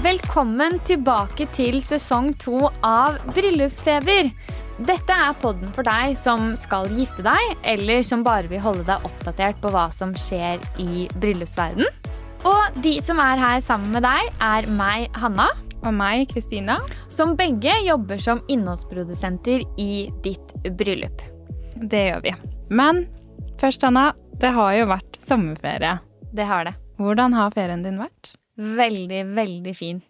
Velkommen tilbake til sesong to av Bryllupsfeber. Dette er podden for deg som skal gifte deg, eller som bare vil holde deg oppdatert på hva som skjer i bryllupsverden. Og de som er her sammen med deg, er meg, Hanna. Og meg, Kristina. Som begge jobber som innholdsprodusenter i ditt bryllup. Det gjør vi. Men først, Hanna. Det har jo vært sommerferie. Det har det. Hvordan har ferien din vært? Veldig, veldig fin.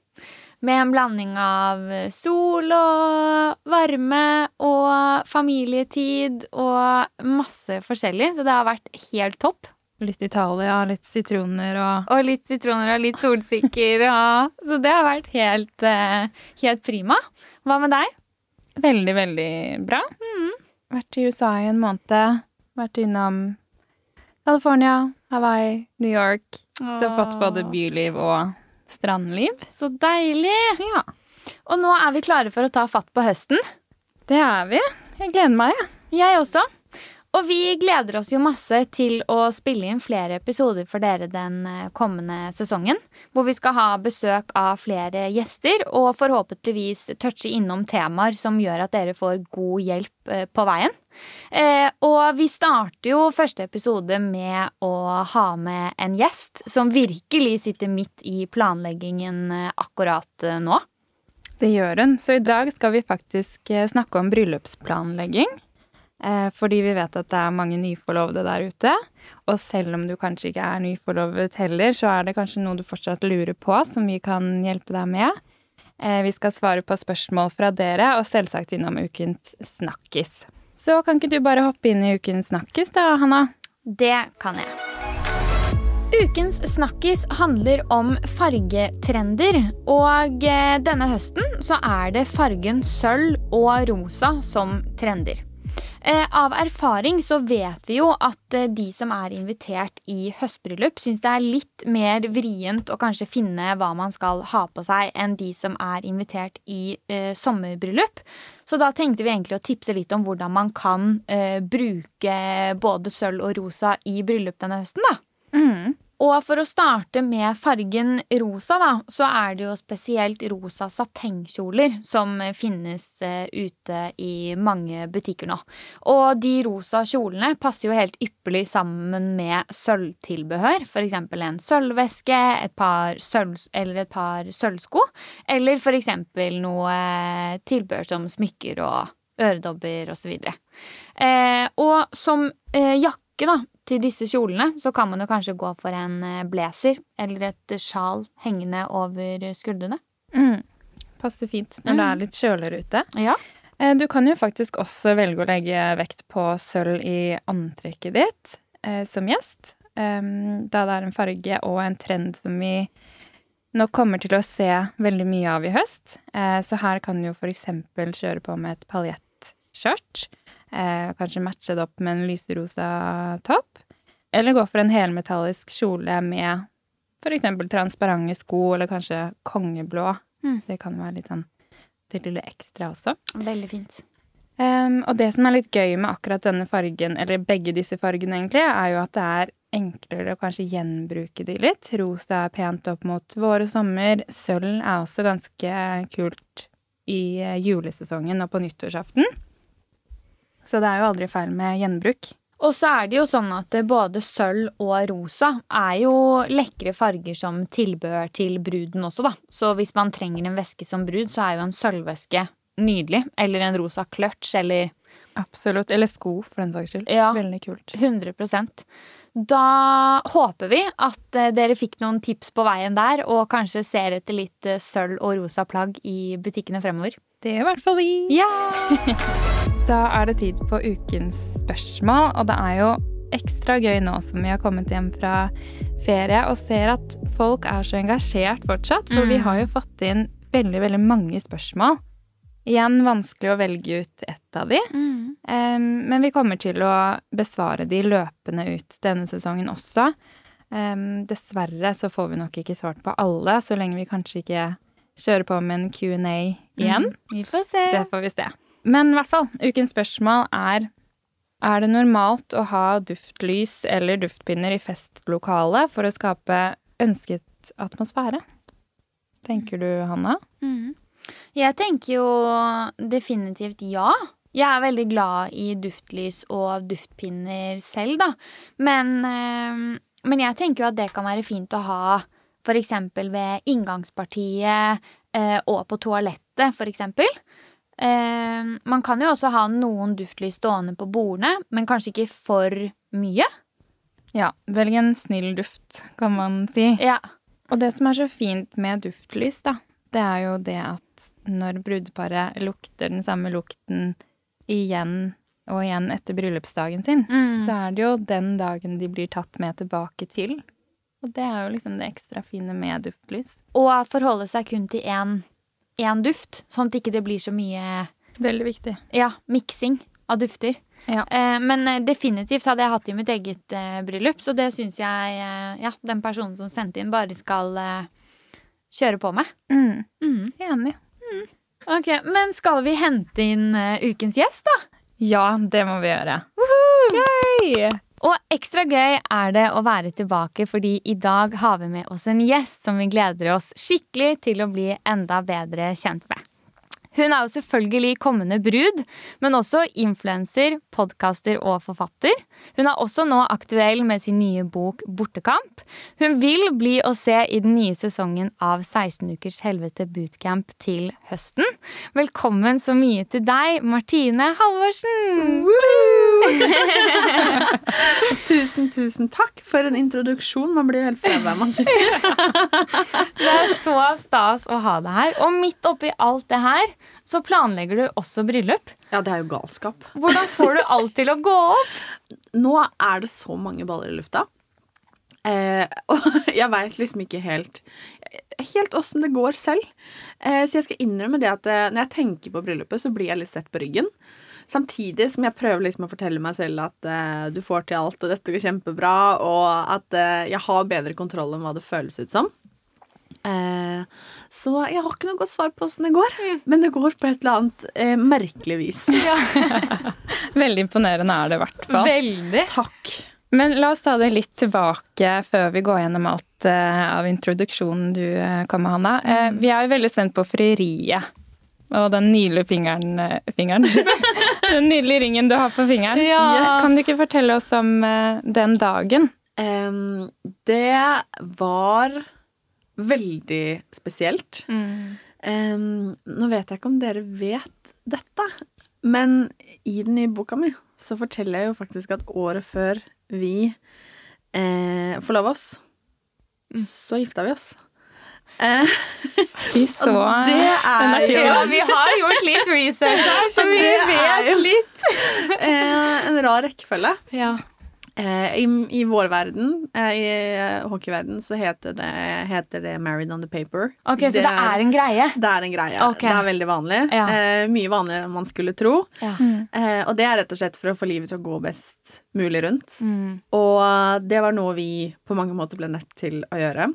Med en blanding av sol og varme og familietid og masse forskjellig. Så det har vært helt topp. Litt Italia, litt sitroner og Og litt sitroner og litt solsikker. Og, så det har vært helt, eh, helt prima. Hva med deg? Veldig, veldig bra. Vært i USA i en måned. Vært innom California, Hawaii, New York. Så fått både byliv og strandliv. Så deilig! Ja, Og nå er vi klare for å ta fatt på høsten. det er vi. Jeg gleder meg, jeg. Jeg også. Og vi gleder oss jo masse til å spille inn flere episoder for dere den eh, kommende sesongen. Hvor vi skal ha besøk av flere gjester og forhåpentligvis touche innom temaer som gjør at dere får god hjelp eh, på veien. Eh, og vi starter jo første episode med å ha med en gjest som virkelig sitter midt i planleggingen akkurat nå. Det gjør hun. Så i dag skal vi faktisk snakke om bryllupsplanlegging. Eh, fordi vi vet at det er mange nyforlovede der ute. Og selv om du kanskje ikke er nyforlovet heller, så er det kanskje noe du fortsatt lurer på, som vi kan hjelpe deg med. Eh, vi skal svare på spørsmål fra dere, og selvsagt innom ukens snakkis. Så kan ikke du bare hoppe inn i ukens snakkis da, Hanna? Det kan jeg. Ukens snakkis handler om fargetrender. Og eh, denne høsten så er det fargen sølv og rosa som trender. Eh, Av erfaring så vet vi jo at eh, de som er invitert i høstbryllup, syns det er litt mer vrient å kanskje finne hva man skal ha på seg, enn de som er invitert i eh, sommerbryllup. Så da tenkte vi egentlig å tipse litt om hvordan man kan eh, bruke både sølv og rosa i bryllup denne høsten, da. Mm. Og for å starte med fargen rosa, da, så er det jo spesielt rosa satengkjoler som finnes eh, ute i mange butikker nå. Og de rosa kjolene passer jo helt ypperlig sammen med sølvtilbehør. F.eks. en sølvveske, et par sølv, eller et par sølvsko. Eller f.eks. noe tilbehør som smykker og øredobber osv. Eh, og som eh, jakke da, til disse kjolene, så kan man jo kanskje gå for en eh, blazer eller et sjal hengende over skuldrene. Mm. Passer fint når det Mm. er litt kjøligere ute. Ja. Eh, Du kan jo faktisk også velge å legge vekt på sølv i antrekket ditt eh, som gjest. da det er en farge og en trend som vi nå kommer til å se veldig mye av i høst. Eh, så her kan du jo f.eks. kjøre på med et paljettskjørt. Eh, kanskje matche det opp med en lyserosa topp. Eller gå for en helmetallisk kjole med f.eks. transparente sko, eller kanskje kongeblå. Mm. Det kan være litt sånn det lille ekstra også. Veldig fint. Um, og det som er litt gøy med akkurat denne fargen, eller begge disse fargene egentlig, er jo at det er enklere å kanskje gjenbruke de litt. Rosa er pent opp mot vår og sommer. Sølv er også ganske kult i eh, julesesongen og på nyttårsaften. Så det er jo aldri feil med gjenbruk. Og så er det jo sånn at både sølv og rosa er jo lekre farger som tilbehør til bruden også, da. Så hvis man trenger en veske som brud, så er jo en sølvveske nydelig. Eller en rosa clutch, eller Absolutt. Eller sko, for den saks skyld. Ja. Veldig kult. 100% Da håper vi at eh, dere fikk noen tips på veien der, og kanskje ser etter litt eh, sølv og rosa plagg i butikkene fremover. Det gjør i hvert fall vi. Ja! Da er det tid på ukens spørsmål, og det er jo ekstra gøy nå som vi har kommet hjem fra ferie og ser at folk er så engasjert fortsatt, for vi har jo fått inn veldig, veldig mange spørsmål. Igjen vanskelig å velge ut ett av de, Mm. Um, men vi kommer til å besvare de løpende ut denne sesongen også. Um, dessverre så får vi nok ikke svart på alle, så lenge vi kanskje ikke kjører på med en Q&A igjen. Vi får se. Det får vi se. Men i hvert fall, ukens spørsmål er Er det normalt å ha duftlys eller duftpinner i festlokalet for å skape ønsket atmosfære? Tenker du, Hanna? Mm. Jeg tenker jo definitivt ja. Jeg er veldig glad i duftlys og duftpinner selv, da. Men, eh, men jeg tenker jo at det kan være fint å ha f.eks. ved inngangspartiet eh, og på toalettet, f.eks. Eh, man kan jo også ha noen duftlys stående på bordene, men kanskje ikke for mye. Ja, velg en snill duft, kan man si. Ja. Og det som er så fint med duftlys, da, det er jo det at når brudeparet lukter den samme lukten igjen og igjen etter bryllupsdagen sin, Mm. så er det jo den dagen de blir tatt med tilbake til. Og det er jo liksom det ekstra fine med duftlys. Og forholde seg kun til én, én duft, sånn at ikke det blir så mye Veldig viktig. ja, miksing av dufter. Ja. Eh, men eh, definitivt hadde jeg hatt det i mitt eget eh, bryllup, så det syns jeg ja, den personen som sendte inn, bare skal kjøre på med. Mm, Mm. enig. Ok, Men skal vi hente inn uh, ukens gjest, da? Ja, det må vi gjøre. Gøy! Og ekstra gøy er det å være tilbake, fordi i dag har vi med oss en gjest som vi gleder oss skikkelig til å bli enda bedre kjent med. Hun er jo selvfølgelig kommende brud, men også influenser, podkaster og forfatter. Hun er også nå aktuell med sin nye bok Bortekamp. Hun vil bli å se i den nye sesongen av 16 ukers helvete bootcamp til høsten. Velkommen så mye til deg, Martine Halvorsen! Tusen, tusen takk for en introduksjon. Man blir jo helt flau man sitter. Det er så stas å ha deg her. Og midt oppi alt det her, så planlegger du også bryllup. Ja, det er jo galskap. Hvordan får du alt til å gå opp? Nå er det så mange baller i lufta. Eh, og jeg veit liksom ikke helt Helt åssen det går selv. Eh, så jeg skal innrømme det at eh, når jeg tenker på bryllupet, så blir jeg litt sett på ryggen. Samtidig som jeg prøver liksom å fortelle meg selv at eh, du får til alt, og dette går kjempebra, og at eh, jeg har bedre kontroll enn hva det føles ut som. Eh, så jeg har ikke noe godt svar på åssen det går, men det går på et eller annet eh, merkelig vis. Veldig imponerende er det i hvert fall. Veldig. Takk. Men la oss ta det litt tilbake før vi går gjennom alt eh, av introduksjonen du uh, kom med, Hanna. Eh, vi er jo veldig spent på frieriet. Og den nydelige fingeren, eh, fingeren. Den nydelige ringen du har på fingeren. Ja. Kan du ikke fortelle oss om eh, den dagen? Um, det var veldig spesielt. Mm. Um, nå vet jeg ikke om dere vet dette, men i den nye boka mi så forteller jeg jo faktisk at året før vi eh, forlova oss, så gifta vi oss. Eh, Vi så og det er. Ja, vi har gjort litt research her, så vi vet litt. eh, en rar rekkefølge. Ja. Eh, I, I vår verden, eh, i eh, hockeyverden, så heter det, heter det 'married on the paper'. Ok, Så det er en greie? Det er en greie. Okay. Det er veldig vanlig. Ja. Eh, mye vanligere enn man skulle tro. Ja. Eh, og det er rett og slett for å få livet til å gå best mulig rundt. Mm. Og det var noe vi på mange måter ble nødt til å gjøre.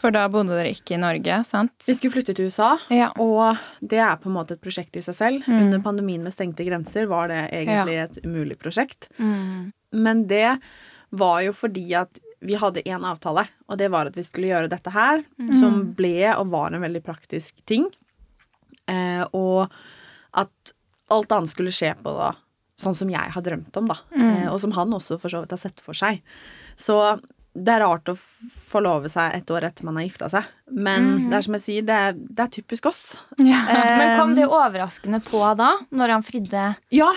For da bodde dere ikke i Norge, sant? Vi skulle flytte til USA, Ja. og det er på en måte et prosjekt i seg selv. Mm. Under pandemien med stengte grenser var det egentlig et umulig prosjekt. Mm. Men det var jo fordi at vi hadde én avtale, og det var at vi skulle gjøre dette her, som ble og var en veldig praktisk ting. Eh, og at alt annet skulle skje på da, sånn som jeg har drømt om, da. Eh, og som han også for så vidt har sett for seg. Så det er rart å forlove seg et år etter man har gifta seg. Men det er som jeg sier, det er, det er typisk oss. Ja. Men kom Eh, det overraskende på da, når han fridde? Ja,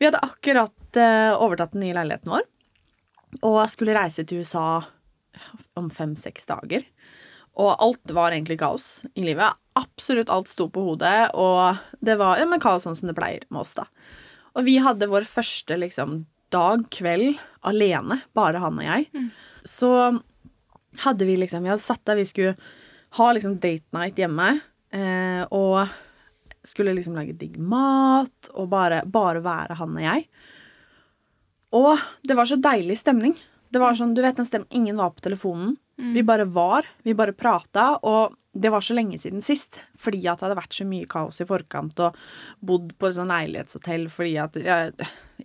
vi hadde akkurat eh, overtatt den nye leiligheten vår. Og skulle reise til USA om fem-seks dager. Og alt var egentlig kaos i livet. absolutt alt sto på hodet, og det var ja, men kaos sånn som det pleier med oss, da. Og vi hadde vår første liksom, dag, kveld, alene, bare han og jeg. Så hadde vi liksom Vi hadde satt der vi skulle ha liksom date night hjemme, eh, og skulle liksom lage digg mat, og bare, bare være han og jeg. Og det var så deilig stemning. Det var sånn, du vet den stemmen, Ingen var på telefonen. Vi bare var. Vi bare prata. Og det var så lenge siden sist. Fordi at det hadde vært så mye kaos i forkant og bodd på et sånn leilighetshotell fordi at ja,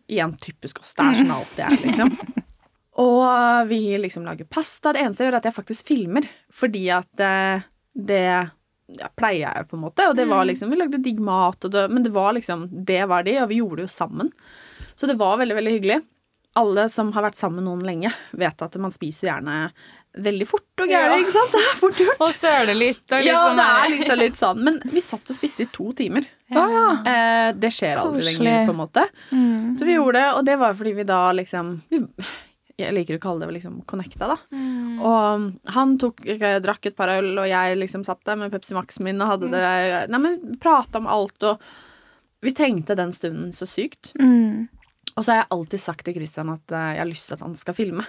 Igjen typisk oss. Det er sånn alt det er, liksom. Og vi liksom lager pasta. Det eneste jeg gjør, er at jeg faktisk filmer. Fordi at eh, det ja, pleier jeg på en måte. Og det var liksom, Vi lagde digg mat, det, men det var liksom, det var det, og vi gjorde det jo sammen. Så det var veldig, veldig hyggelig. Alle som har vært sammen med noen lenge, vet at man spiser gjerne veldig fort og gærent. Ja. ikke sant? Det er fort gjort. Og søle litt. Og litt Ja, sånn det er liksom litt sånn. Men vi satt og spiste i to timer. Ja. Eh, det skjer aldri Korslig. lenger, på en måte. Mm. Så vi gjorde det, og det var fordi vi da liksom vi, Jeg liker å kalle det liksom connecta, da. Mm. Og han tok, drakk et par øl, og jeg liksom satt der med Pepsi Max min og hadde det Nei, men prata om alt, og vi trengte den stunden så sykt. Mm. Og så har jeg alltid sagt til Christian at eh, jeg har lyst til at han skal filme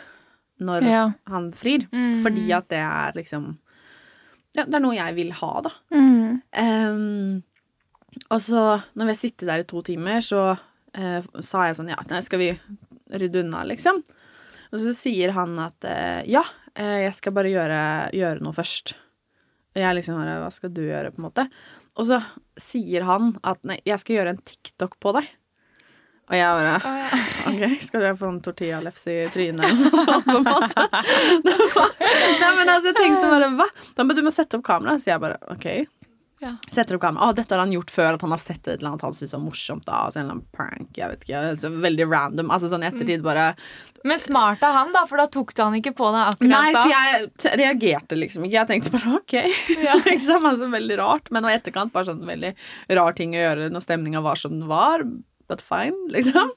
når Ja. han frir. Mm. Fordi at det er liksom Ja, det er noe jeg vil ha, da. Mm. Um, og så, når vi har sittet der i to timer, så uh, sa jeg sånn Ja, nei, skal vi rydde unna, liksom? Og så sier han at uh, ja, eh, jeg skal bare gjøre, gjøre noe først. Og jeg liksom bare Hva skal du gjøre, på en måte? Og så sier han at nei, jeg skal gjøre en TikTok på deg. Og jeg bare OK, skal jeg få en tortillalefse i trynet eller noe sånt, på en måte? Var, nei, men altså, jeg tenkte bare Hva? Da, men du må sette opp kamera. Så jeg bare OK. Ja. Setter opp kamera. Å, dette har han gjort før, at han har sett et eller annet han syns var morsomt. da, altså En eller annen prank. jeg vet ikke, Altså, Veldig random. altså sånn i ettertid bare Men smart av han, da, for da tok du han ikke på deg akkurat Nei, da. for jeg reagerte liksom ikke. Jeg tenkte bare OK. Ja. liksom, altså Veldig rart. Men i etterkant bare sånn veldig rar ting å gjøre når stemninga var som den var. But fine, liksom.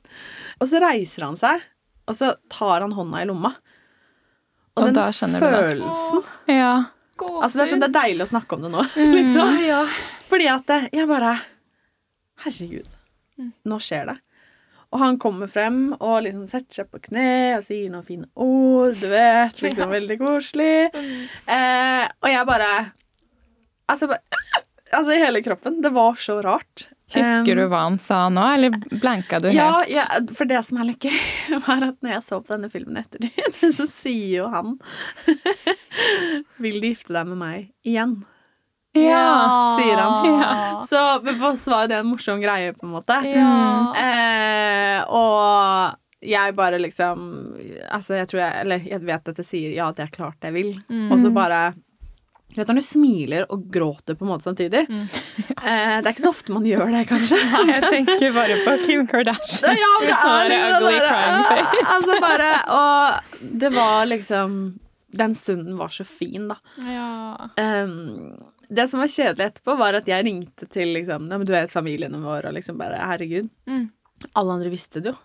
Og så reiser han seg, og så tar han hånda i lomma. Og, Og den følelsen Ja. Altså Det er sånn det er deilig å snakke om det nå. liksom. ja. Fordi at eh, jeg bare Herregud, nå skjer det. Og han kommer frem og liksom setter seg på kne og sier noen fine ord. Du vet, liksom Veldig koselig. Eh, og jeg bare Altså, bare, altså i hele kroppen. Det var så rart. Husker du hva han sa nå, eller blanka du ja, helt? ja, for det som er litt gøy, var at når jeg så på denne filmen etter det, så sier jo han Vil du gifte deg med meg igjen? Ja. sier han. Ja. Så for oss var det en morsom greie, på en måte. Ja. Eh, og jeg bare liksom Altså, jeg tror jeg Eller jeg vet at jeg sier ja, det er klart jeg vil. Mm. Og så bare Du vet når du smiler og gråter på en måte samtidig. Mm. Eh, det er ikke så ofte man gjør det, kanskje. Jeg tenker bare på Kim Kardashian. Ja, det er det liksom ugly det crying face. Altså bare Og det var liksom Den stunden var så fin, da. Ja. Um, det som var kjedelig etterpå, var at jeg ringte til liksom, ja, men du vet familiene våre og liksom bare Herregud. Mm. Alle andre visste det jo.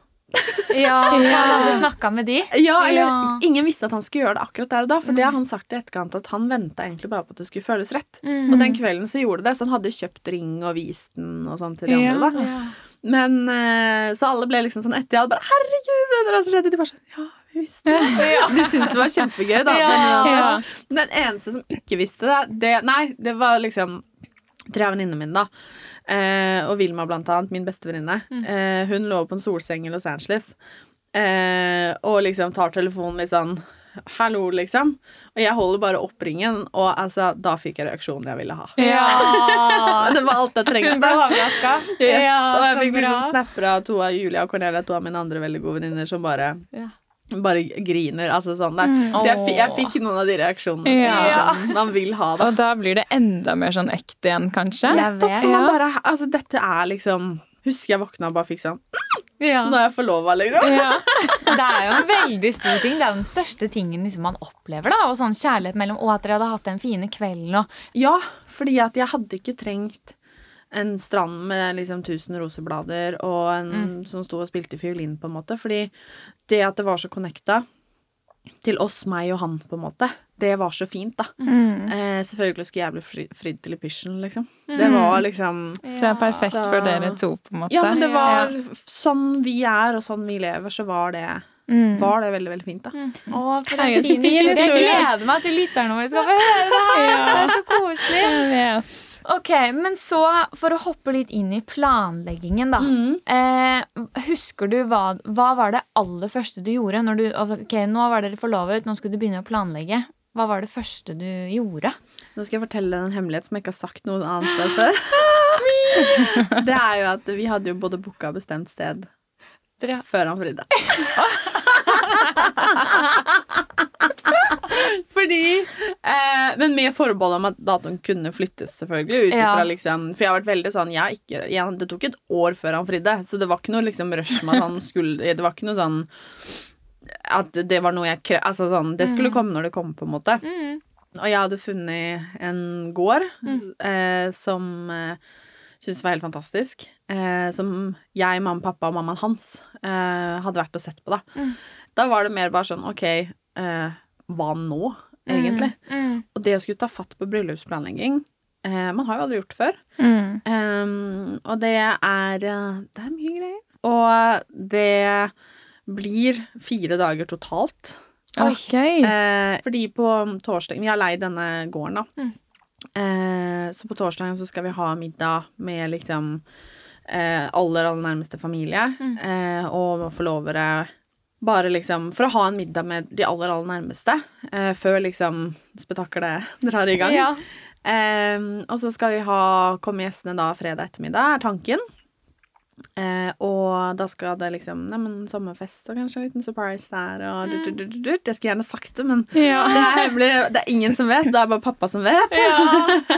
Ja, han hadde snakka med de. Ja, eller Ja. Ingen visste at han skulle gjøre det akkurat der og da. For det har han sagt i etterkant at han venta egentlig bare på at det skulle føles rett. Mm. Og den kvelden så gjorde det, så han hadde kjøpt ring og vist den og sånn til de Ja. andre. da Ja. Men eh, Så alle ble liksom sånn etter jeg hadde bare Herregud, vet hva som skjedde? De bare sånn Ja, vi visste det. De syntes det var kjempegøy, da. Men Ja. den eneste som ikke visste det, det Nei, det var liksom tre av venninnene mine, da. Eh, og Vilma, blant annet, min beste venninne. Eh, hun lå på en solseng i Los Angeles eh, og liksom tar telefonen litt sånn Hallo, liksom. Og jeg holder bare opp ringen, og altså, da fikk jeg reaksjonen jeg ville ha. Ja. Det var alt jeg Hun trengte. ble overraska. Yes, Ja, og jeg så fikk bra. liksom snapper av to av Julia og Cornelia, to av mine andre veldig gode venninner, som bare Ja. Bare griner. Altså sånn der. Så jeg, jeg fikk noen av de reaksjonene som Ja. liksom, man vil ha. det. Og da blir det enda mer sånn ekte igjen, kanskje? Nettopp, for man bare, altså, dette er liksom Husker jeg våkna og bare fikk sånn Ja. Nå er jeg forlova, liksom. Ja. Det er jo en veldig stor ting. Det er jo den største tingen liksom man opplever. da Og sånn kjærlighet mellom Og at dere hadde hatt den fine kvelden. Og, Ja, fordi at jeg hadde ikke trengt en strand med liksom tusen roseblader og en som sto og spilte fiolin, på en måte. Fordi det at det var så connecta til oss, meg og han, på en måte. Det var så fint, da. Mm. Eh, selvfølgelig skulle jeg bli fri, fridd til i pysjen, liksom. Det var liksom Det er perfekt Så- for dere to, på en måte. Ja, men det var Ja. sånn vi er, og sånn vi lever, så var det, Mm. var det veldig, veldig fint, da. Å, for Herregud, en fin historie. Jeg gleder meg til lytterne våre skal få høre det her. Ja. Det er så koselig. Jeg vet. Ok, men så for å hoppe litt inn i planleggingen, da. Mm. Eh, husker du hva, hva var det aller første du gjorde? Når du, ok, Nå var dere forlovet, nå skulle du begynne å planlegge. Hva var det første du gjorde? Nå skal jeg fortelle en hemmelighet som jeg ikke har sagt noen annet sted før. det er jo at vi hadde jo både booka bestemt sted før han fridde. Fordi eh, Men med forbehold om at datoen kunne flyttes, selvfølgelig. Utifra, Ja. liksom, for jeg har vært veldig sånn jeg ikke, jeg, Det tok et år før han fridde, så det var ikke noe liksom rush med at han skulle Det var ikke noe sånn at det var noe jeg krev... Altså sånn Det skulle komme når det kom, på en måte. Mm. Og jeg hadde funnet en gård eh, som eh, syntes var helt fantastisk. Eh, som jeg, mamma, pappa og mammaen hans eh, hadde vært og sett på. Da Mm. Da var det mer bare sånn OK, eh, hva nå, egentlig? Mm. Og det å skulle ta fatt på bryllupsplanlegging eh, Man har jo aldri gjort det før. Mm. Um, og det er eh, Det er mye greier. Og det blir fire dager totalt. Oi. Ok. Eh, fordi på torsdag Vi har leid denne gården, da. Mm. Eh, så på torsdagen så skal vi ha middag med liksom eh, aller, aller nærmeste familie. Mm. Eh, og forlovere. Bare liksom For å ha en middag med de aller, aller nærmeste eh, før liksom spetakkelet drar i gang. Ja. Eh, og så skal vi ha komme gjestene da fredag ettermiddag, er tanken. Eh, og da skal det liksom Neimen, sommerfest og kanskje en liten surprise der og mm. du, du, du, du. Jeg skulle gjerne sagt det, men Ja. det er hemmelig. Det er ingen som vet. Det er bare pappa som vet.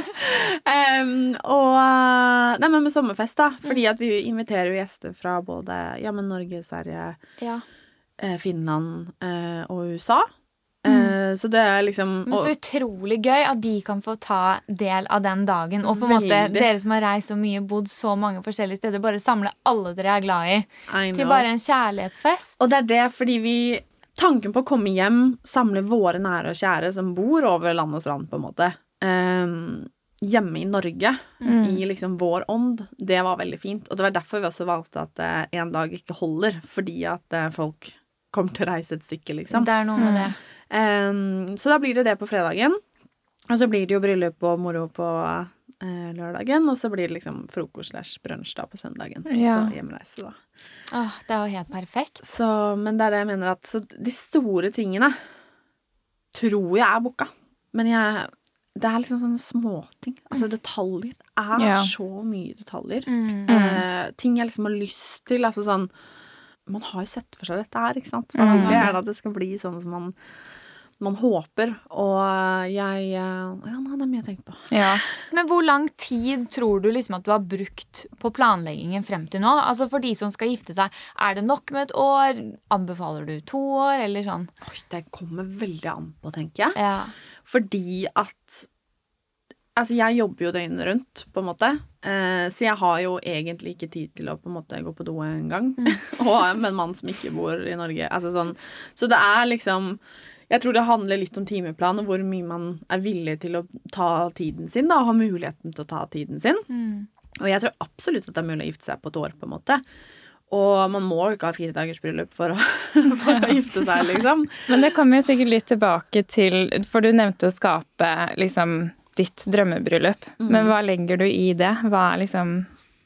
Em, og Nei, men med sommerfest, da. Fordi at vi inviterer jo gjester fra både ja, men Norge, Sverige, ja. Eh, Finland eh, og USA. Mm. så det er liksom Men så utrolig gøy at de kan få ta del av den dagen. Og på en måte dere som har reist så mye, bodd så mange forskjellige steder, bare samle alle dere er glad I til bare en kjærlighetsfest. Og det er det fordi vi Tanken på å komme hjem, samle våre nære og kjære som bor over land og strand, på en måte, um, hjemme i Norge, Mm. i liksom vår ånd, det var veldig fint. Og det var derfor vi også valgte at uh, en dag ikke holder, fordi at uh, folk kommer til å reise et stykke, liksom. Det er noe med det. Um, så da blir det det på fredagen. Og så blir det jo bryllup og moro på uh, lørdagen, og så blir det liksom frokost slash brunsj da på søndagen. Og Ja. så hjemreise, da. Åh, det er jo helt perfekt. Så, men det er det jeg mener at så de store tingene tror jeg er booka. Men jeg Det er liksom sånne småting. Altså detaljer. Det er Ja. så mye detaljer. Mm. Eh, ting jeg liksom har lyst til. Altså sånn Man har jo sett for seg dette her, ikke sant? Man Mm. vil gjerne at det skal bli sånn som man, man håper. Og jeg eh, Ja, nei, det er mye å tenke på. Ja. Men hvor lang tid tror du liksom at du har brukt på planleggingen frem til nå? Altså For de som skal gifte seg, er det nok med et år? Anbefaler du to år, eller sånn? Oi, det kommer veldig an på, tenker jeg. Ja. Fordi at Altså, jeg jobber jo døgnet rundt, på en måte. Eh, så jeg har jo egentlig ikke tid til å på en måte gå på do engang. og med en mann som ikke bor i Norge. Altså sånn. Så det er liksom Jeg tror det handler litt om timeplan og hvor mye man er villig til å ta tiden sin. da, og Ha muligheten til å ta tiden sin. Mm. Og jeg tror absolutt at det er mulig å gifte seg på et år, på en måte. Og man må jo ikke ha fire dagers bryllup for å, for å gifte seg, liksom. Men det kommer jo sikkert litt tilbake til For du nevnte å skape liksom ditt drømmebryllup. Men hva legger du i det? Hva er liksom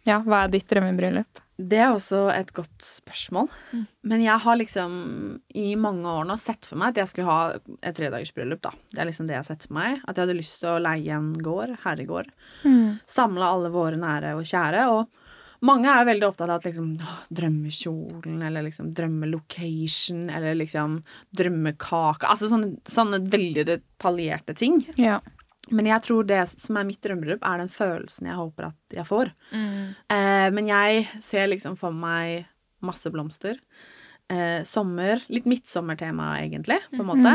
Ja, hva er ditt drømmebryllup? Det er også et godt spørsmål. Men jeg har liksom i mange år nå sett for meg at jeg skulle ha et tredagersbryllup. da. Det er liksom det jeg har sett for meg. At jeg hadde lyst til å leie en gård, herregård. Samle alle våre nære og kjære. Og mange er veldig opptatt av at liksom åh, drømmekjolen, eller liksom drømmelocation, eller liksom drømmekake Altså sånne, sånne veldig detaljerte ting. Ja. Men jeg tror det som er mitt drømmebryllup, er den følelsen jeg håper at jeg får. Mm. Eh, men jeg ser liksom for meg masse blomster. Eh, sommer. Litt midtsommertema, egentlig, på en måte.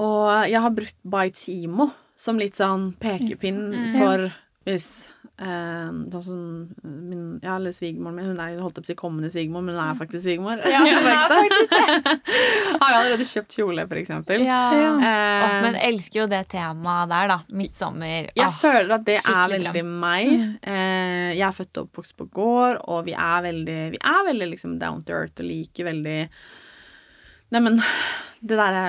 Og jeg har brukt By Timo som litt sånn pekepinn for hvis sånn som min ja, eller svigermoren min. Hun er holdt opp å si kommende svigermor, men hun er faktisk svigermor. Ja, hun er faktisk det. Har jo allerede kjøpt kjole, for eksempel. Ja. Eh, oh, men elsker jo det temaet der, da. Midtsommer. Jeg oh, føler at det er veldig drøm. meg. Eh, jeg er født og oppvokst på gård, og vi er veldig, vi er veldig liksom down to earth og liker veldig Nei, men det derre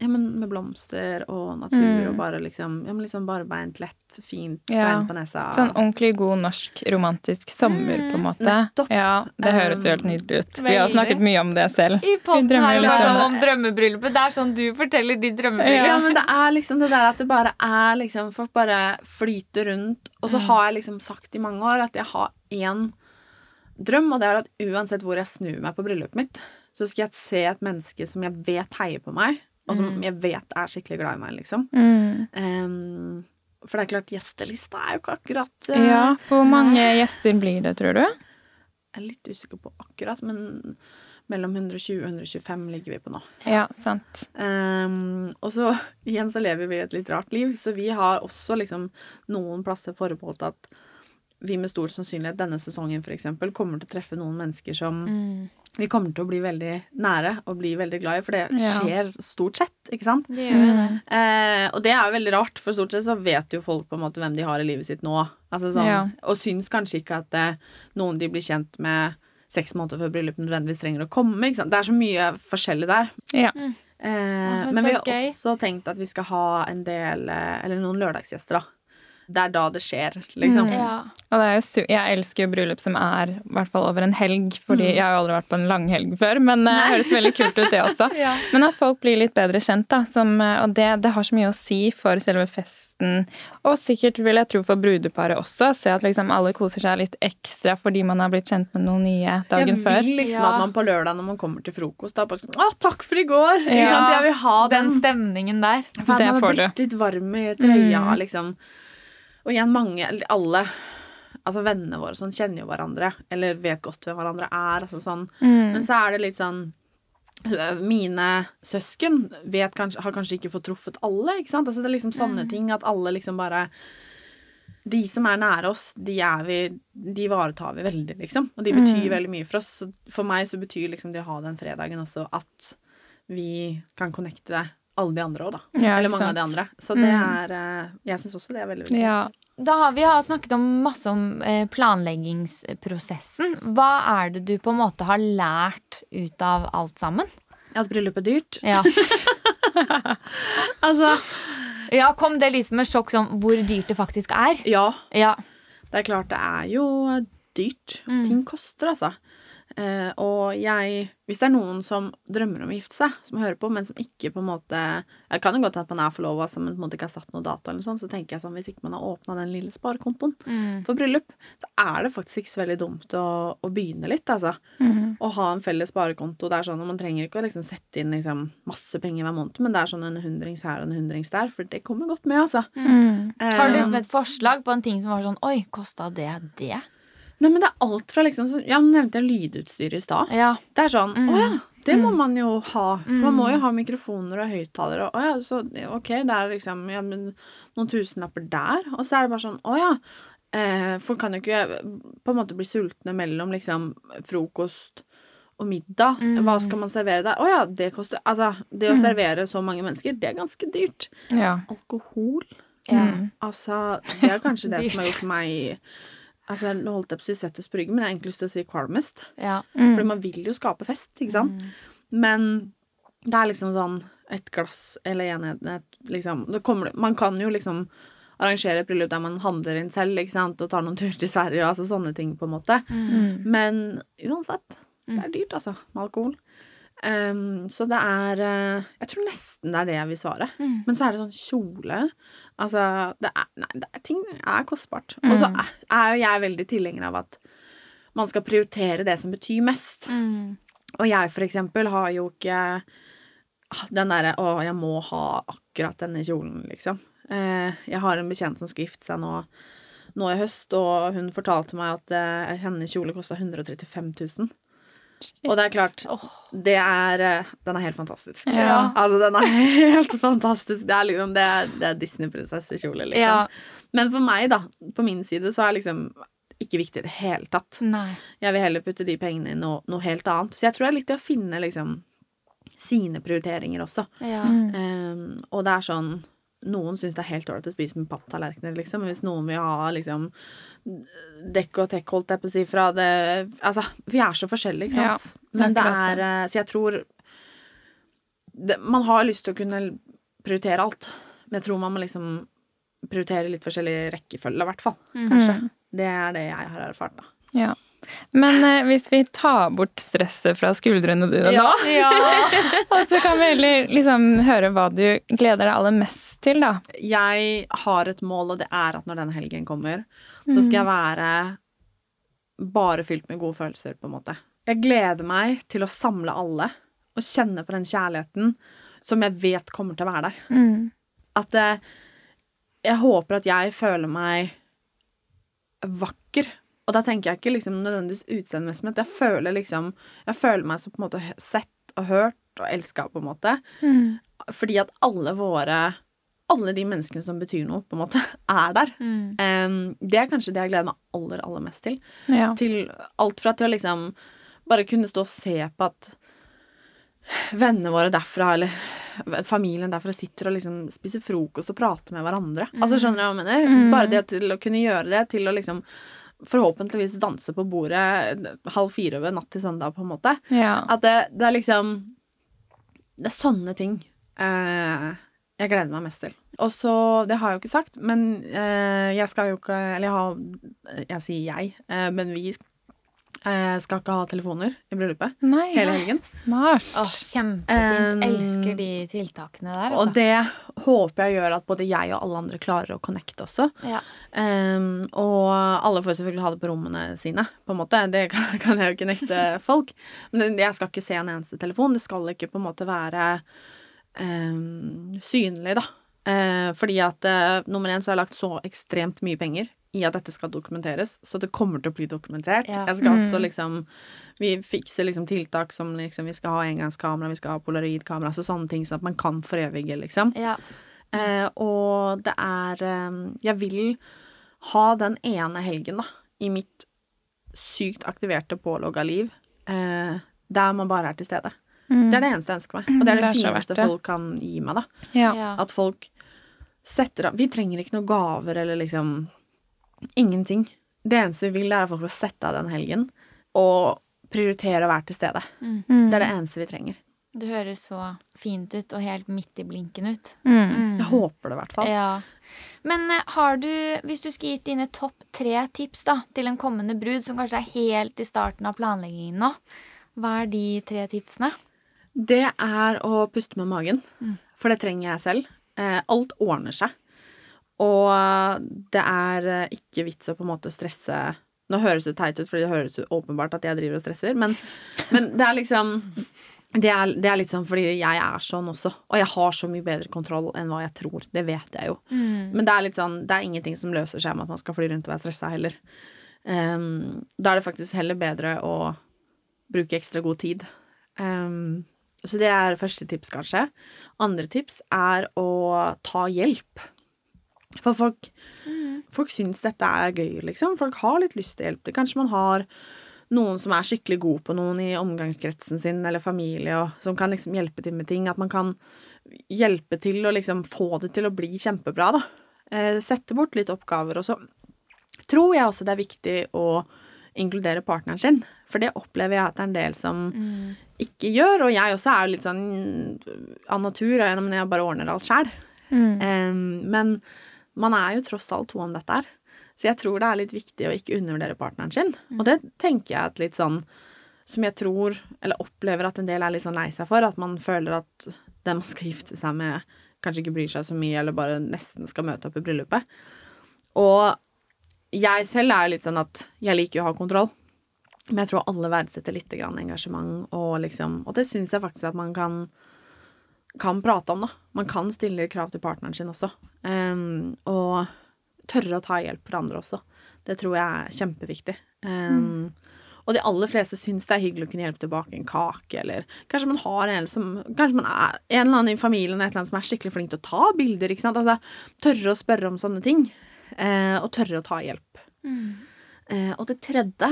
ja, men med blomster og natur Mm. og bare liksom Ja, men liksom barbeint, lett, fint, Ja. på nesa. Sånn ordentlig god norsk romantisk sommer, på en måte. nettopp. Ja, Det høres jo helt nydelig ut. Vi har snakket mye om det selv. I drømmer her om om drømmebryllupet. Det er sånn du forteller ditt drømmebryllup. Ja, men det er liksom det der at det bare er liksom Folk bare flyter rundt. Og så har jeg liksom sagt i mange år at jeg har én drøm, og det er at uansett hvor jeg snur meg på bryllupet mitt, så skal jeg se et menneske som jeg vet heier på meg, og som jeg vet er skikkelig glad i meg, liksom. Mm. Um, for det er klart, gjestelista er jo ikke akkurat uh, Ja, hvor mange gjester blir det, tror du? Jeg er litt usikker på akkurat, men mellom 120 og 125 ligger vi på nå. Ja, sant. Um, og så igjen så lever vi et litt rart liv, så vi har også liksom noen plasser forbeholdt at vi med stor sannsynlighet denne sesongen eksempel kommer til å treffe noen mennesker som Mm. Vi kommer til å bli veldig nære og bli veldig glad i, for det Ja. skjer stort sett, ikke sant? Det gjør det. Eh, og det er jo veldig rart, for stort sett så vet jo folk på en måte hvem de har i livet sitt nå. Altså sånn, Ja. Og syns kanskje ikke at eh, noen de blir kjent med seks måneder før bryllupet nødvendigvis trenger å komme. Ikke sant? Det er så mye forskjellig der. Ja. Eh, men vi har gøy. også tenkt at vi skal ha en del eh, Eller noen lørdagsgjester, da. Det er da det skjer, liksom. Mm. Ja. Og det er jo su jeg elsker jo bryllup som er i hvert fall over en helg, fordi jeg har jo aldri vært på en langhelg før, men eh, det høres veldig kult ut, det også. Ja. Men at folk blir litt bedre kjent, da. Som, eh, og det, det har så mye å si for selve festen. Og sikkert vil jeg tro for brudeparet også. Se at liksom alle koser seg litt ekstra fordi man har blitt kjent med noen nye dagen jeg før. vil liksom Ja. at man på lørdag når man kommer til frokost, da bare sånn Å, takk for i går! Ikke sant? Jeg vil ha den, Den stemningen der. For Det får du. blitt litt varm i trøya, Mm. liksom. Og igjen, mange, alle Altså vennene våre sånn kjenner jo hverandre, eller vet godt hvem hverandre er. Altså sånn. Mm. Men så er det litt sånn Mine søsken vet kanskje, har kanskje ikke fått truffet alle. ikke sant? Altså Det er liksom sånne ting at alle liksom bare De som er nære oss, de, er vi, de ivaretar vi veldig, liksom. Og de betyr Mm. veldig mye for oss. Så for meg så betyr liksom det å ha den fredagen også at vi kan connecte alle de andre òg, da. Ja, Eller mange mange av de andre. Så det Mm. er eh, Jeg syns også det er veldig viktig. Ja. Da har vi har snakket om masse om eh, planleggingsprosessen. Hva er det du på en måte har lært ut av alt sammen? At bryllup er dyrt. Ja, Altså ja Kom det liksom med sjokk sånn hvor dyrt det faktisk er? Ja, Ja. det er klart det er jo dyrt. Mm. Ting koster, altså. Eh, og jeg Hvis det er noen som drømmer om å gifte seg, som hører på, men som ikke på en måte Jeg kan jo godt at man er forlova, men på en måte ikke har satt noe dato, eller noe sånt, så tenker jeg sånn hvis ikke man har åpna den lille sparekontoen Mm. for bryllup, så er det faktisk ikke så veldig dumt å, å begynne litt, altså. Mm. Å ha en felles sparekonto. Det er sånn, og Man trenger ikke å liksom sette inn liksom masse penger hver måned, men det er sånn en hundrings her og en hundrings der, for det kommer godt med, altså. Mm. Har du liksom et forslag på en ting som var sånn Oi, kosta det det? Nei, men det er alt fra liksom så, Ja, nå nevnte jeg lydutstyr i stad. Ja. Det er sånn Mm. Å ja, det må man jo ha. For Man må Mm. jo ha mikrofoner og høyttalere. Å ja, så OK, det er liksom ja, men noen tusenlapper der. Og så er det bare sånn Å ja. Eh, folk kan jo ikke på en måte bli sultne mellom liksom frokost og middag. Mm. Hva skal man servere der? Å ja, det koster Altså, det å Mm. servere så mange mennesker, det er ganske dyrt. Ja. Alkohol. Mm. Altså, det er kanskje det som har gjort meg Altså, Nå holdt jeg på å si svettest på ryggen, men jeg har egentlig lyst til å si kvalmest. ja. Mm. Fordi man vil jo skape fest, ikke sant? Mm. Men det er liksom sånn et glass eller en enhet, liksom det kommer, Man kan jo liksom arrangere et bryllup der man handler inn selv ikke sant? og tar noen turer til Sverige og altså sånne ting, på en måte. Mm. Men uansett, det er dyrt, altså, med alkohol. Um, så det er eh, Jeg tror nesten det er det jeg vil svare. Mm. Men så er det sånn kjole Altså, det er, nei, det er, ting er kostbart. Og så Mm. er, er jo jeg veldig tilhenger av at man skal prioritere det som betyr mest. Mm. Og jeg for eksempel har jo ikke ah, den derre 'Å, jeg må ha akkurat denne kjolen', liksom. Eh, jeg har en bekjent som skal gifte seg nå, nå i høst, og hun fortalte meg at eh, hennes kjole kosta 135 000. Og det er klart, det er eh, Den er helt fantastisk. Ja. Altså, den er helt fantastisk. Det er liksom Det er, det er Disney-prinsessekjole, liksom. Ja. Men for meg, da, på min side, så er liksom ikke viktig i det hele tatt. Nei. Jeg vil heller putte de pengene i noe, noe helt annet. Så jeg tror det er litt å finne liksom sine prioriteringer også. Ja. Um, og det er sånn Noen syns det er helt ålreit å spise med papptallerkener, liksom. Men hvis noen vil ha liksom dekk og tekk, holdt jeg på å si, fra det Altså, vi er så forskjellige, ikke sant? Ja, Men det er eh, Så jeg tror det, Man har lyst til å kunne prioritere alt. Men jeg tror man må liksom prioritere litt forskjellig rekkefølge, i hvert fall. Kanskje. Mm. Det er det jeg har erfart, da. Ja. Men eh, hvis vi tar bort stresset fra skuldrene dine nå, Ja. og så kan vi heller liksom høre hva du gleder deg aller mest til, da. Jeg har et mål, og det er at når denne helgen kommer, så skal jeg være bare fylt med gode følelser, på en måte. Jeg gleder meg til å samle alle og kjenne på den kjærligheten som jeg vet kommer til å være der. Mm. At eh, jeg håper at jeg føler meg vakker. Og da tenker jeg ikke liksom nødvendigvis utseendemessig, men jeg føler liksom Jeg føler meg som på en måte sett og hørt og elska, på en måte. Mm. Fordi at alle våre Alle de menneskene som betyr noe, på en måte, er der. Mm. Um, det er kanskje det jeg gleder meg aller, aller mest til. Ja. Til alt fra til å liksom bare kunne stå og se på at vennene våre derfra, eller familien derfra, sitter og liksom spiser frokost og prater med hverandre. Altså, skjønner du hva jeg mener? Mm. Bare det til å kunne gjøre det, til å liksom forhåpentligvis danse på bordet halv fire over natt til søndag, på en måte. ja. At det, det er liksom Det er sånne ting eh, jeg gleder meg mest til. Og så, det har jeg jo ikke sagt, men eh, jeg skal jo ikke Eller jeg har Jeg sier jeg, eh, men vi eh, skal ikke ha telefoner i bryllupet Nei, hele helgen. smart. Åh, kjempefint. Um, Elsker de tiltakene der, altså. Og det håper jeg gjør at både jeg og alle andre klarer å connecte også. Ja. Um, og alle får selvfølgelig ha det på rommene sine, på en måte. Det kan, kan jeg jo ikke nekte folk. Men jeg skal ikke se en eneste telefon. Det skal ikke på en måte være synlig, da. Eh, fordi at eh, nummer én så har jeg lagt så ekstremt mye penger i at dette skal dokumenteres, så det kommer til å bli dokumentert. Ja. Jeg skal Mm. også liksom Vi fikser liksom tiltak som liksom Vi skal ha engangskamera, vi skal ha polaroidkamera, altså sånne ting sånn at man kan forevige, liksom. Ja. Eh, og det er eh, Jeg vil ha den ene helgen, da, i mitt sykt aktiverte, pålogga liv, eh, der man bare er til stede. Mm. Det er det eneste jeg ønsker meg. Og det er det, Det er fineste det. folk kan gi meg, da. Ja. Ja. At folk setter av Vi trenger ikke noen gaver eller liksom Ingenting. Det eneste vi vil, er at folk skal sette av den helgen og prioritere å være til stede. Mm. Det er det eneste vi trenger. Det høres så fint ut og helt midt i blinken ut. Mm. Jeg håper det, i hvert fall. Ja. Men eh, har du, hvis du skulle gitt dine topp tre tips da, til en kommende brud som kanskje er helt i starten av planleggingen nå, hva er de tre tipsene? Det er å puste med magen, for det trenger jeg selv. Eh, alt ordner seg. Og det er eh, ikke vits å på en måte stresse Nå høres det teit ut, for det høres åpenbart at jeg driver og stresser, men, men det er liksom det er, det er litt sånn fordi jeg er sånn også, og jeg har så mye bedre kontroll enn hva jeg tror. Det vet jeg jo. Men det er litt sånn, det er ingenting som løser seg med at man skal fly rundt og være stressa heller. Um, da er det faktisk heller bedre å bruke ekstra god tid. Ehm, så det er første tips, kanskje. Andre tips er å ta hjelp. For folk, folk syns dette er gøy, liksom. Folk har litt lyst til å hjelpe. Kanskje man har noen som er skikkelig god på noen i omgangskretsen sin eller familie, og som kan liksom hjelpe til med ting. At man kan hjelpe til å liksom få det til å bli kjempebra, da. Eh, sette bort litt oppgaver. Og så tror jeg også det er viktig å inkludere partneren sin. For det opplever jeg at det er en del som ikke gjør. Og jeg også er litt sånn av natur, men jeg bare ordner alt sjæl. Mm. men man er jo tross alt to om dette her. Så jeg tror det er litt viktig å ikke undervurdere partneren sin. Og det tenker jeg at litt sånn som jeg tror, eller opplever at en del er litt sånn lei seg for, at man føler at den man skal gifte seg med, kanskje ikke bryr seg så mye, eller bare nesten skal møte opp i bryllupet. Og jeg selv er litt sånn at jeg liker å ha kontroll, men jeg tror alle verdsetter litt grann engasjement, og liksom Og det syns jeg faktisk at man kan kan prate om, da. Man kan stille krav til partneren sin også. Um, og tørre å ta hjelp fra andre også. Det tror jeg er kjempeviktig. Ehm, Og de aller fleste syns det er hyggelig å kunne hjelpe tilbake en kake, eller kanskje man har en som Kanskje man er en eller annen i familien eller annet som er skikkelig flink til å ta bilder, ikke sant. Altså tørre å spørre om sånne ting. Eh, og tørre å ta hjelp. Eh, og det tredje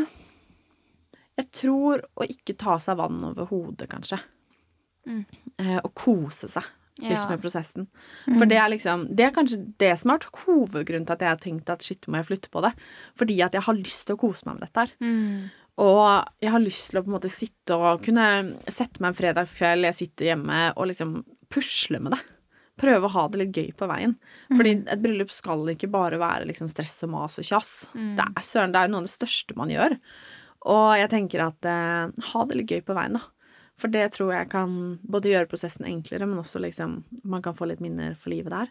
Jeg tror å ikke ta seg vann over hodet, kanskje. Eh, og kose seg litt Ja. med prosessen. For det er liksom Det er kanskje det som har vært hovedgrunnen til at jeg har tenkt at shit, må jeg flytte på det. Fordi at jeg har lyst til å kose meg med dette her. Mm. Og jeg har lyst til å på en måte sitte og kunne sette meg en fredagskveld, jeg sitter hjemme og liksom pusle med det. Prøve å ha det litt gøy på veien. Fordi et bryllup skal ikke bare være liksom stress og mas og kjass. Det er søren, det er noe av det største man gjør. Og jeg tenker at eh, ha det litt gøy på veien, da. For det tror jeg kan både gjøre prosessen enklere, men også liksom man kan få litt minner for livet der.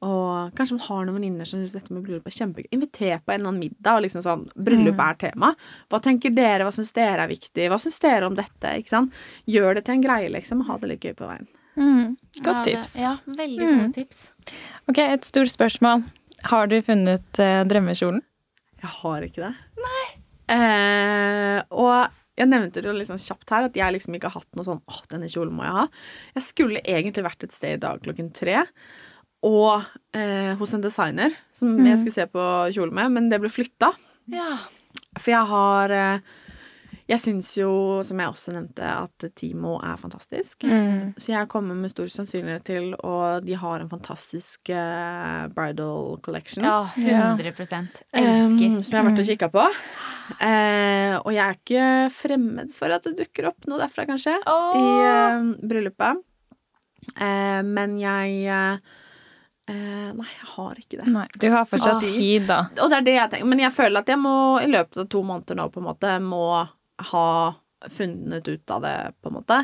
Og kanskje man har noen venninner som syns dette med bryllup er kjempegøy. Inviter på en eller annen middag, og liksom sånn Bryllup er tema. Hva tenker dere? Hva syns dere er viktig? Hva syns dere om dette? Ikke sant? Gjør det til en greie, liksom. og Ha det litt gøy på veien. Mm. Ja, Godt det- tips. Ja, veldig Mm. gode tips. Ok, et stort spørsmål. Har du funnet eh, drømmekjolen? Jeg har ikke det. Nei. Eh, og jeg nevnte det liksom kjapt her at jeg liksom ikke har hatt noe sånn åh, denne kjolen må jeg ha. Jeg skulle egentlig vært et sted i dag klokken tre. Og eh, hos en designer som jeg skulle se på kjole med, men det ble flytta. Ja. For jeg har eh, Jeg syns jo, som jeg også nevnte, at Timo er fantastisk. Mm. Så jeg kommer med stor sannsynlighet til, og de har en fantastisk uh, bridal collection. ja, Ja. 100 Elsker. Um, som jeg har vært og kikka på. Uh, og jeg er ikke fremmed for at det dukker opp noe derfra, kanskje, i Åh! eh, bryllupet. Men jeg eh, eh, Nei, jeg har ikke det. Nei, du har fortsatt ah, tid, da. Og det er det jeg tenker. Men jeg føler at jeg må i løpet av to måneder nå på en måte må ha funnet ut av det, på en måte.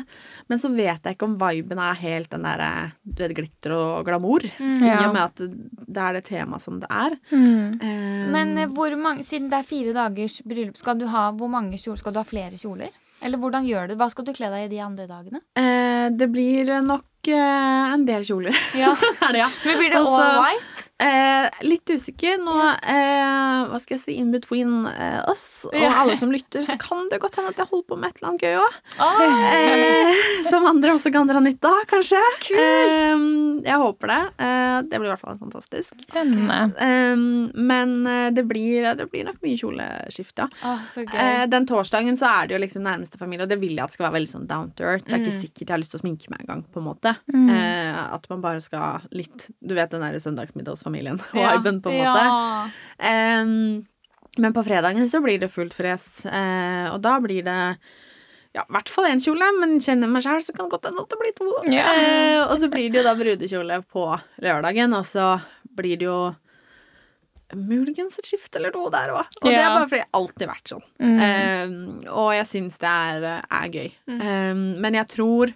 Men så vet jeg ikke om viben er helt den derre du vet, glitter og glamour. Mm, Ja. og med at det er det temaet som det er. Mm. Eh, Men eh, hvor mange, siden det er fire dagers bryllup, skal du ha, hvor mange kjoler? Skal du ha flere kjoler? Eller hvordan gjør du? Hva skal du kle deg i de andre dagene? eh, det blir nok eh, en del kjoler. Ja. er det, ja. Men blir det Altså, all white? Eh, litt usikker. Nå, eh, hva skal jeg si, in between eh, oss og alle som lytter, så kan det godt hende at jeg holder på med et eller annet gøy òg. Ah. Eh, som andre også kan dra nytte av, kanskje. Eh, jeg håper det. Eh, det blir i hvert fall fantastisk. Spennende. Men det blir, det blir nok mye kjoleskift, ja. Ah, så gøy. Eh, den torsdagen så er det jo liksom nærmeste familie, og det vil jeg at skal være veldig sånn down to earth. Det er ikke Mm. sikkert jeg har lyst til å sminke meg engang, på en måte. Mm. Eh, at man bare skal litt Du vet den der søndagsmiddagsfamilien. Ja. Viben, på en måte. Ja. Um, men på fredagen så blir det fullt fres, uh, og da blir det ja, i hvert fall én kjole, men kjenner meg sjøl, så kan det godt hende at det blir to. Ja. Eh, og så blir det jo da brudekjole på lørdagen, og så blir det jo muligens et skifte eller noe der òg. Og det er bare fordi jeg alltid har vært sånn. Mm. Eh, og jeg syns det er, er gøy. Em, men jeg tror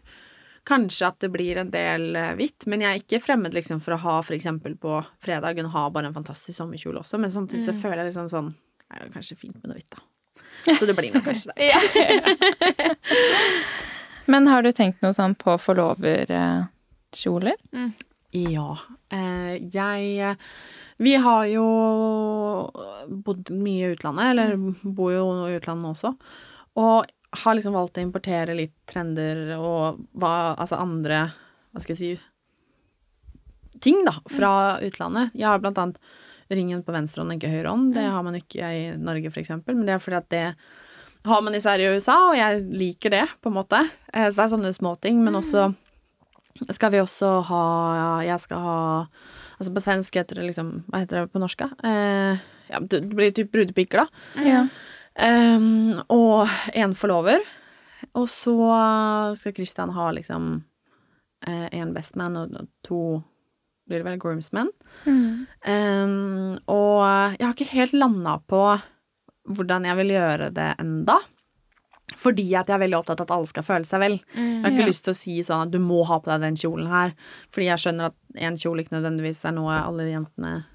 kanskje at det blir en del eh, hvitt. Men jeg er ikke fremmed liksom, for å ha for eksempel på fredagen ha bare en fantastisk sommerkjole også. Men samtidig så føler jeg liksom sånn Det er kanskje fint med noe hvitt, da. Så det blir nok kanskje det. Ja. Men har du tenkt noe sånn på forloverkjoler? Ja. Eh, jeg Vi har jo bodd mye i utlandet, eller bor jo i utlandet også. Og har liksom valgt å importere litt trender og hva Altså andre Hva skal jeg si Ting, da, fra utlandet. Jeg har blant annet ringen på venstre hånd, ikke høyre hånd. Det har man ikke i Norge, eksempel. Men det er fordi at det har man i Sverige og USA, og jeg liker det, på en måte. Eh, Så det er sånne småting. Men også skal vi også ha Jeg skal ha Altså på svensk heter det liksom Hva heter det på norsk, da? Eh, ja, det blir typ brudepiker, da. Ja. Um, og en forlover. Og så skal Christian ha liksom én bestman og to blir det vel groomsmen. Mm. Um, og jeg har ikke helt landa på hvordan jeg vil gjøre det enda. Fordi at jeg er veldig opptatt av at alle skal føle seg vel. Jeg har ikke Ja. lyst til å si sånn at du må ha på deg den kjolen her. Fordi jeg skjønner at en kjole ikke nødvendigvis er noe alle jentene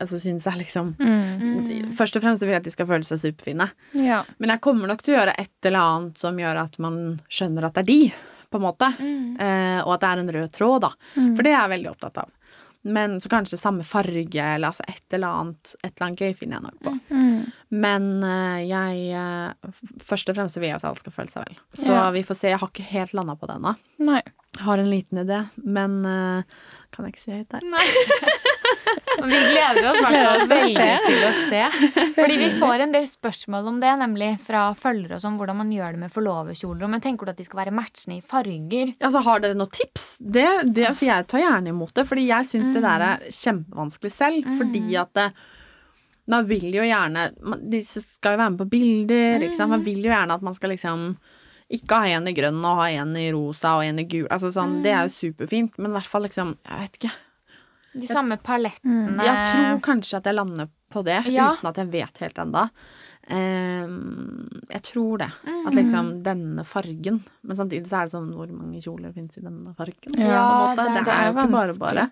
altså, syns jeg, liksom Mm. Først og fremst vil jeg at de skal føle seg superfine. Ja. Men jeg kommer nok til å gjøre et eller annet som gjør at man skjønner at det er de, på en måte. Mm. Eh, og at det er en rød tråd, da. Mm. For det er jeg veldig opptatt av. Men så kanskje samme farge, eller altså et eller annet Et eller annet gøy finner jeg nok på. Mm. Men eh, jeg eh, Først og fremst vil jeg at alle skal føle seg vel. Så Ja. vi får se. Jeg har ikke helt landa på det ennå. Har en liten idé, men eh, kan jeg ikke si høyt der. Nei. Vi gleder oss hvert veldig til å se. Fordi vi får en del spørsmål om det, nemlig fra følgere og sånn, hvordan man gjør det med forloverkjoler. Men tenker du at de skal være matchende i farger? Altså, Har dere noen tips? Det, det, for jeg tar gjerne imot det. Fordi jeg syns det der er kjempevanskelig selv. Fordi at det, man vil jo gjerne man, De skal jo være med på bilder. Ikke sant? Man vil jo gjerne at man skal liksom ikke ha en i grønn og ha en i rosa og en i gul. Altså sånn, Det er jo superfint, men i hvert fall liksom Jeg vet ikke. De samme palettene. Jeg tror kanskje at jeg lander på det, Ja. uten at jeg vet helt ennå. jeg tror det. At liksom denne fargen Men samtidig så er det sånn Hvor mange kjoler fins i denne fargen? Ja, det det, er jo ikke bare bare.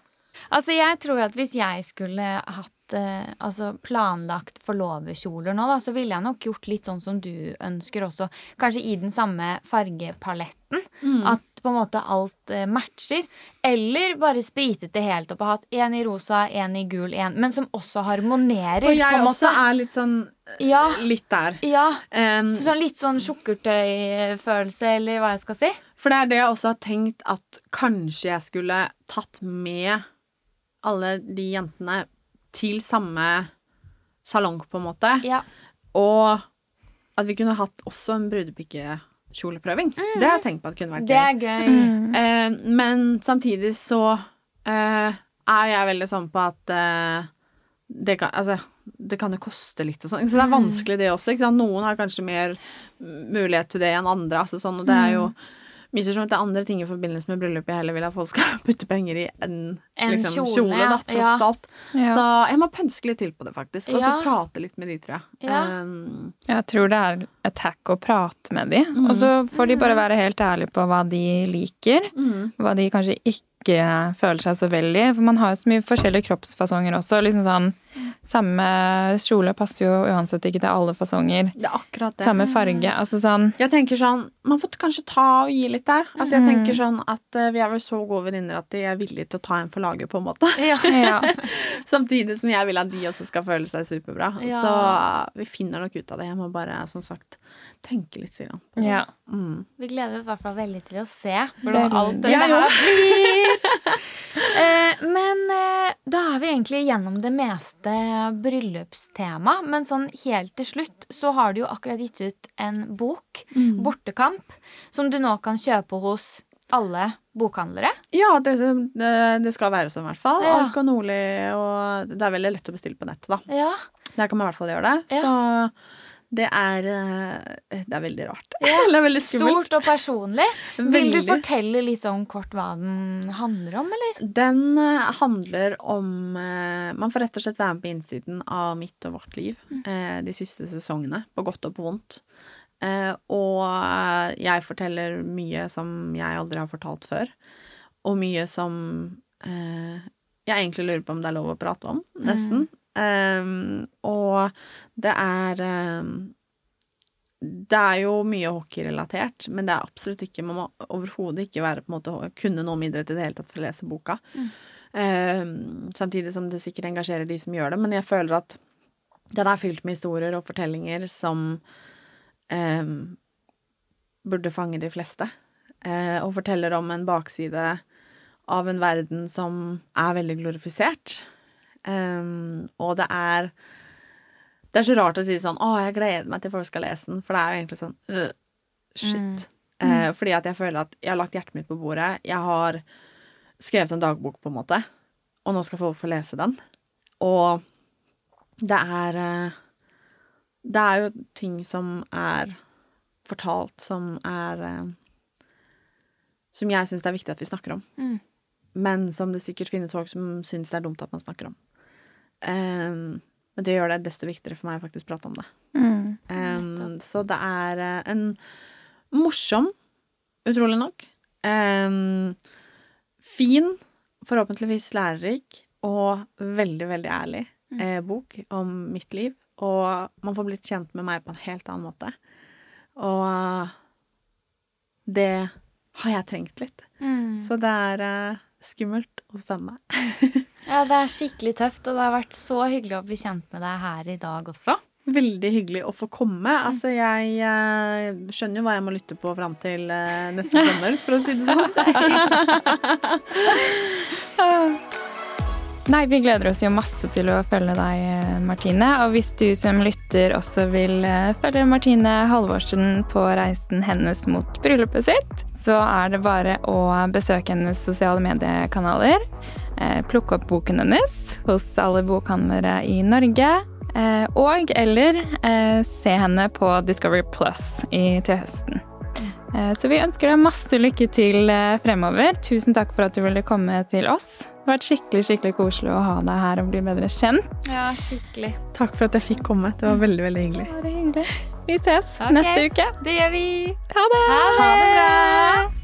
Altså, jeg tror at hvis jeg skulle hatt eh, altså planlagt forloverkjoler nå, da, så ville jeg nok gjort litt sånn som du ønsker også. Kanskje i den samme fargepaletten. Mm. At på en måte alt eh, matcher. Eller bare spritet det helt opp og hatt én i rosa, én i gul, én Men som også harmonerer, For jeg også er litt sånn Ja. Litt der. Ja. Um, Sånn litt sånn sukkertøyfølelse, eller hva jeg skal si. for det er det jeg også har tenkt at kanskje jeg skulle tatt med alle de jentene til samme salong, på en måte. Ja. Og at vi kunne hatt også en brudepikekjoleprøving. Det har jeg tenkt på at kunne vært gøy. Det er gøy. Mm. Eh, men samtidig så eh, er jeg veldig sånn på at eh, det kan, altså, det kan jo koste litt og sånn. Så det er vanskelig det også. Ikke sant? Noen har kanskje mer mulighet til det enn andre. Altså, sånn, og det er jo misforstått. Det er andre ting i forbindelse med bryllup jeg heller vil at folk skal putte penger i enn En liksom, kjole, kjole, ja. da, tross Ja. alt. Ja. Så jeg må pønske litt til på det, faktisk. Og så Ja. prate litt med de, tror jeg. Ja. Um, Jeg tror det er et hack å prate med de, og så får de bare være helt ærlige på hva de liker, mm. hva de kanskje ikke føler seg så vel i. For man har jo så mye forskjellige kroppsfasonger også. liksom sånn, Samme kjole passer jo uansett ikke til alle fasonger. Det er akkurat det. Samme farge. altså sånn, Jeg tenker sånn, Man får kanskje ta og gi litt der. Altså jeg Mm. tenker sånn at eh, Vi er vel så gode venninner at de er villige til å ta en for laget, på en måte. Ja. ja. Samtidig som jeg vil at de også skal føle seg superbra. Ja. Så eh, vi finner nok ut av det. Jeg må bare, som sagt, tenke litt. Sier han. ja. Mm. Vi gleder oss i hvert fall veldig til å se hvordan Veldig. alt det Jeg her blir. Eh, men eh, da er vi egentlig gjennom det meste bryllupstema. Men sånn helt til slutt så har du jo akkurat gitt ut en bok, Mm. 'Bortekamp', som du nå kan kjøpe hos alle bokhandlere. Ja, det, det, det skal være sånn, i hvert fall. Ja. Alk og Nordli, og det er veldig lett å bestille på nettet, da. Ja. Der kan man i hvert fall gjøre det. Ja. Så det er eh, Det er veldig rart. det er veldig skummelt. Stort og personlig. Vil du fortelle litt om kort hva den handler om, eller? Den eh, handler om eh, Man får rett og slett være med på innsiden av mitt og vårt liv mm. de siste sesongene, på godt og på vondt. Og jeg forteller mye som jeg aldri har fortalt før, og mye som jeg egentlig lurer på om det er lov å prate om, nesten. Um, og det er um, Det er jo mye hockeyrelatert, men det er absolutt ikke Man må overhodet ikke være på en måte kunne noe om idrett i det hele tatt for å lese boka. Um, samtidig som det sikkert engasjerer de som gjør det, men jeg føler at den er fylt med historier og fortellinger som um, burde fange de fleste. Eh, og forteller om en bakside av en verden som er veldig glorifisert. Um, og det er Det er så rart å si sånn Å, jeg gleder meg til folk skal lese den, for det er jo egentlig sånn øh, Shit. Eh, fordi at jeg føler at jeg har lagt hjertet mitt på bordet. Jeg har skrevet en dagbok, på en måte, og nå skal folk få lese den. Og det er uh, Det er jo ting som er fortalt, som er uh, Som jeg syns det er viktig at vi snakker om Mm. men som det sikkert finnes folk som syns det er dumt at man snakker om. Ehm, men det gjør det desto viktigere for meg å faktisk prate om det. Mm. um, så det er eh, en morsom, utrolig nok, um, fin, forhåpentligvis lærerik og veldig, veldig ærlig eh, bok om mitt liv. Og man får blitt kjent med meg på en helt annen måte. Og det har jeg trengt litt. Mm. Så det er eh, skummelt og spennende. Ja, det er skikkelig tøft, og det har vært så hyggelig å bli kjent med deg her i dag også. Veldig hyggelig å få komme. Altså, jeg eh, skjønner jo hva jeg må lytte på fram til eh, neste sommer, for å si det sånn. Nei, vi gleder oss jo masse til å følge deg, eh, Martine. Og hvis du som lytter også vil følge Martine Halvorsen på reisen hennes mot bryllupet sitt, så er det bare å besøke hennes sosiale mediekanaler. Eh, plukke opp boken hennes hos alle bokhandlere i Norge. Eh, og eller eh, se henne på Discovery Plus til høsten. Eh, så vi ønsker deg masse lykke til fremover. Tusen takk for at du ville komme til oss. Det har vært skikkelig skikkelig koselig å ha deg her og bli bedre kjent. Ja, skikkelig. Takk for at jeg fikk komme. Det var veldig, veldig hyggelig. Det var hyggelig. Vi ses okay. neste uke. Det gjør vi. Ha det! Ha det bra.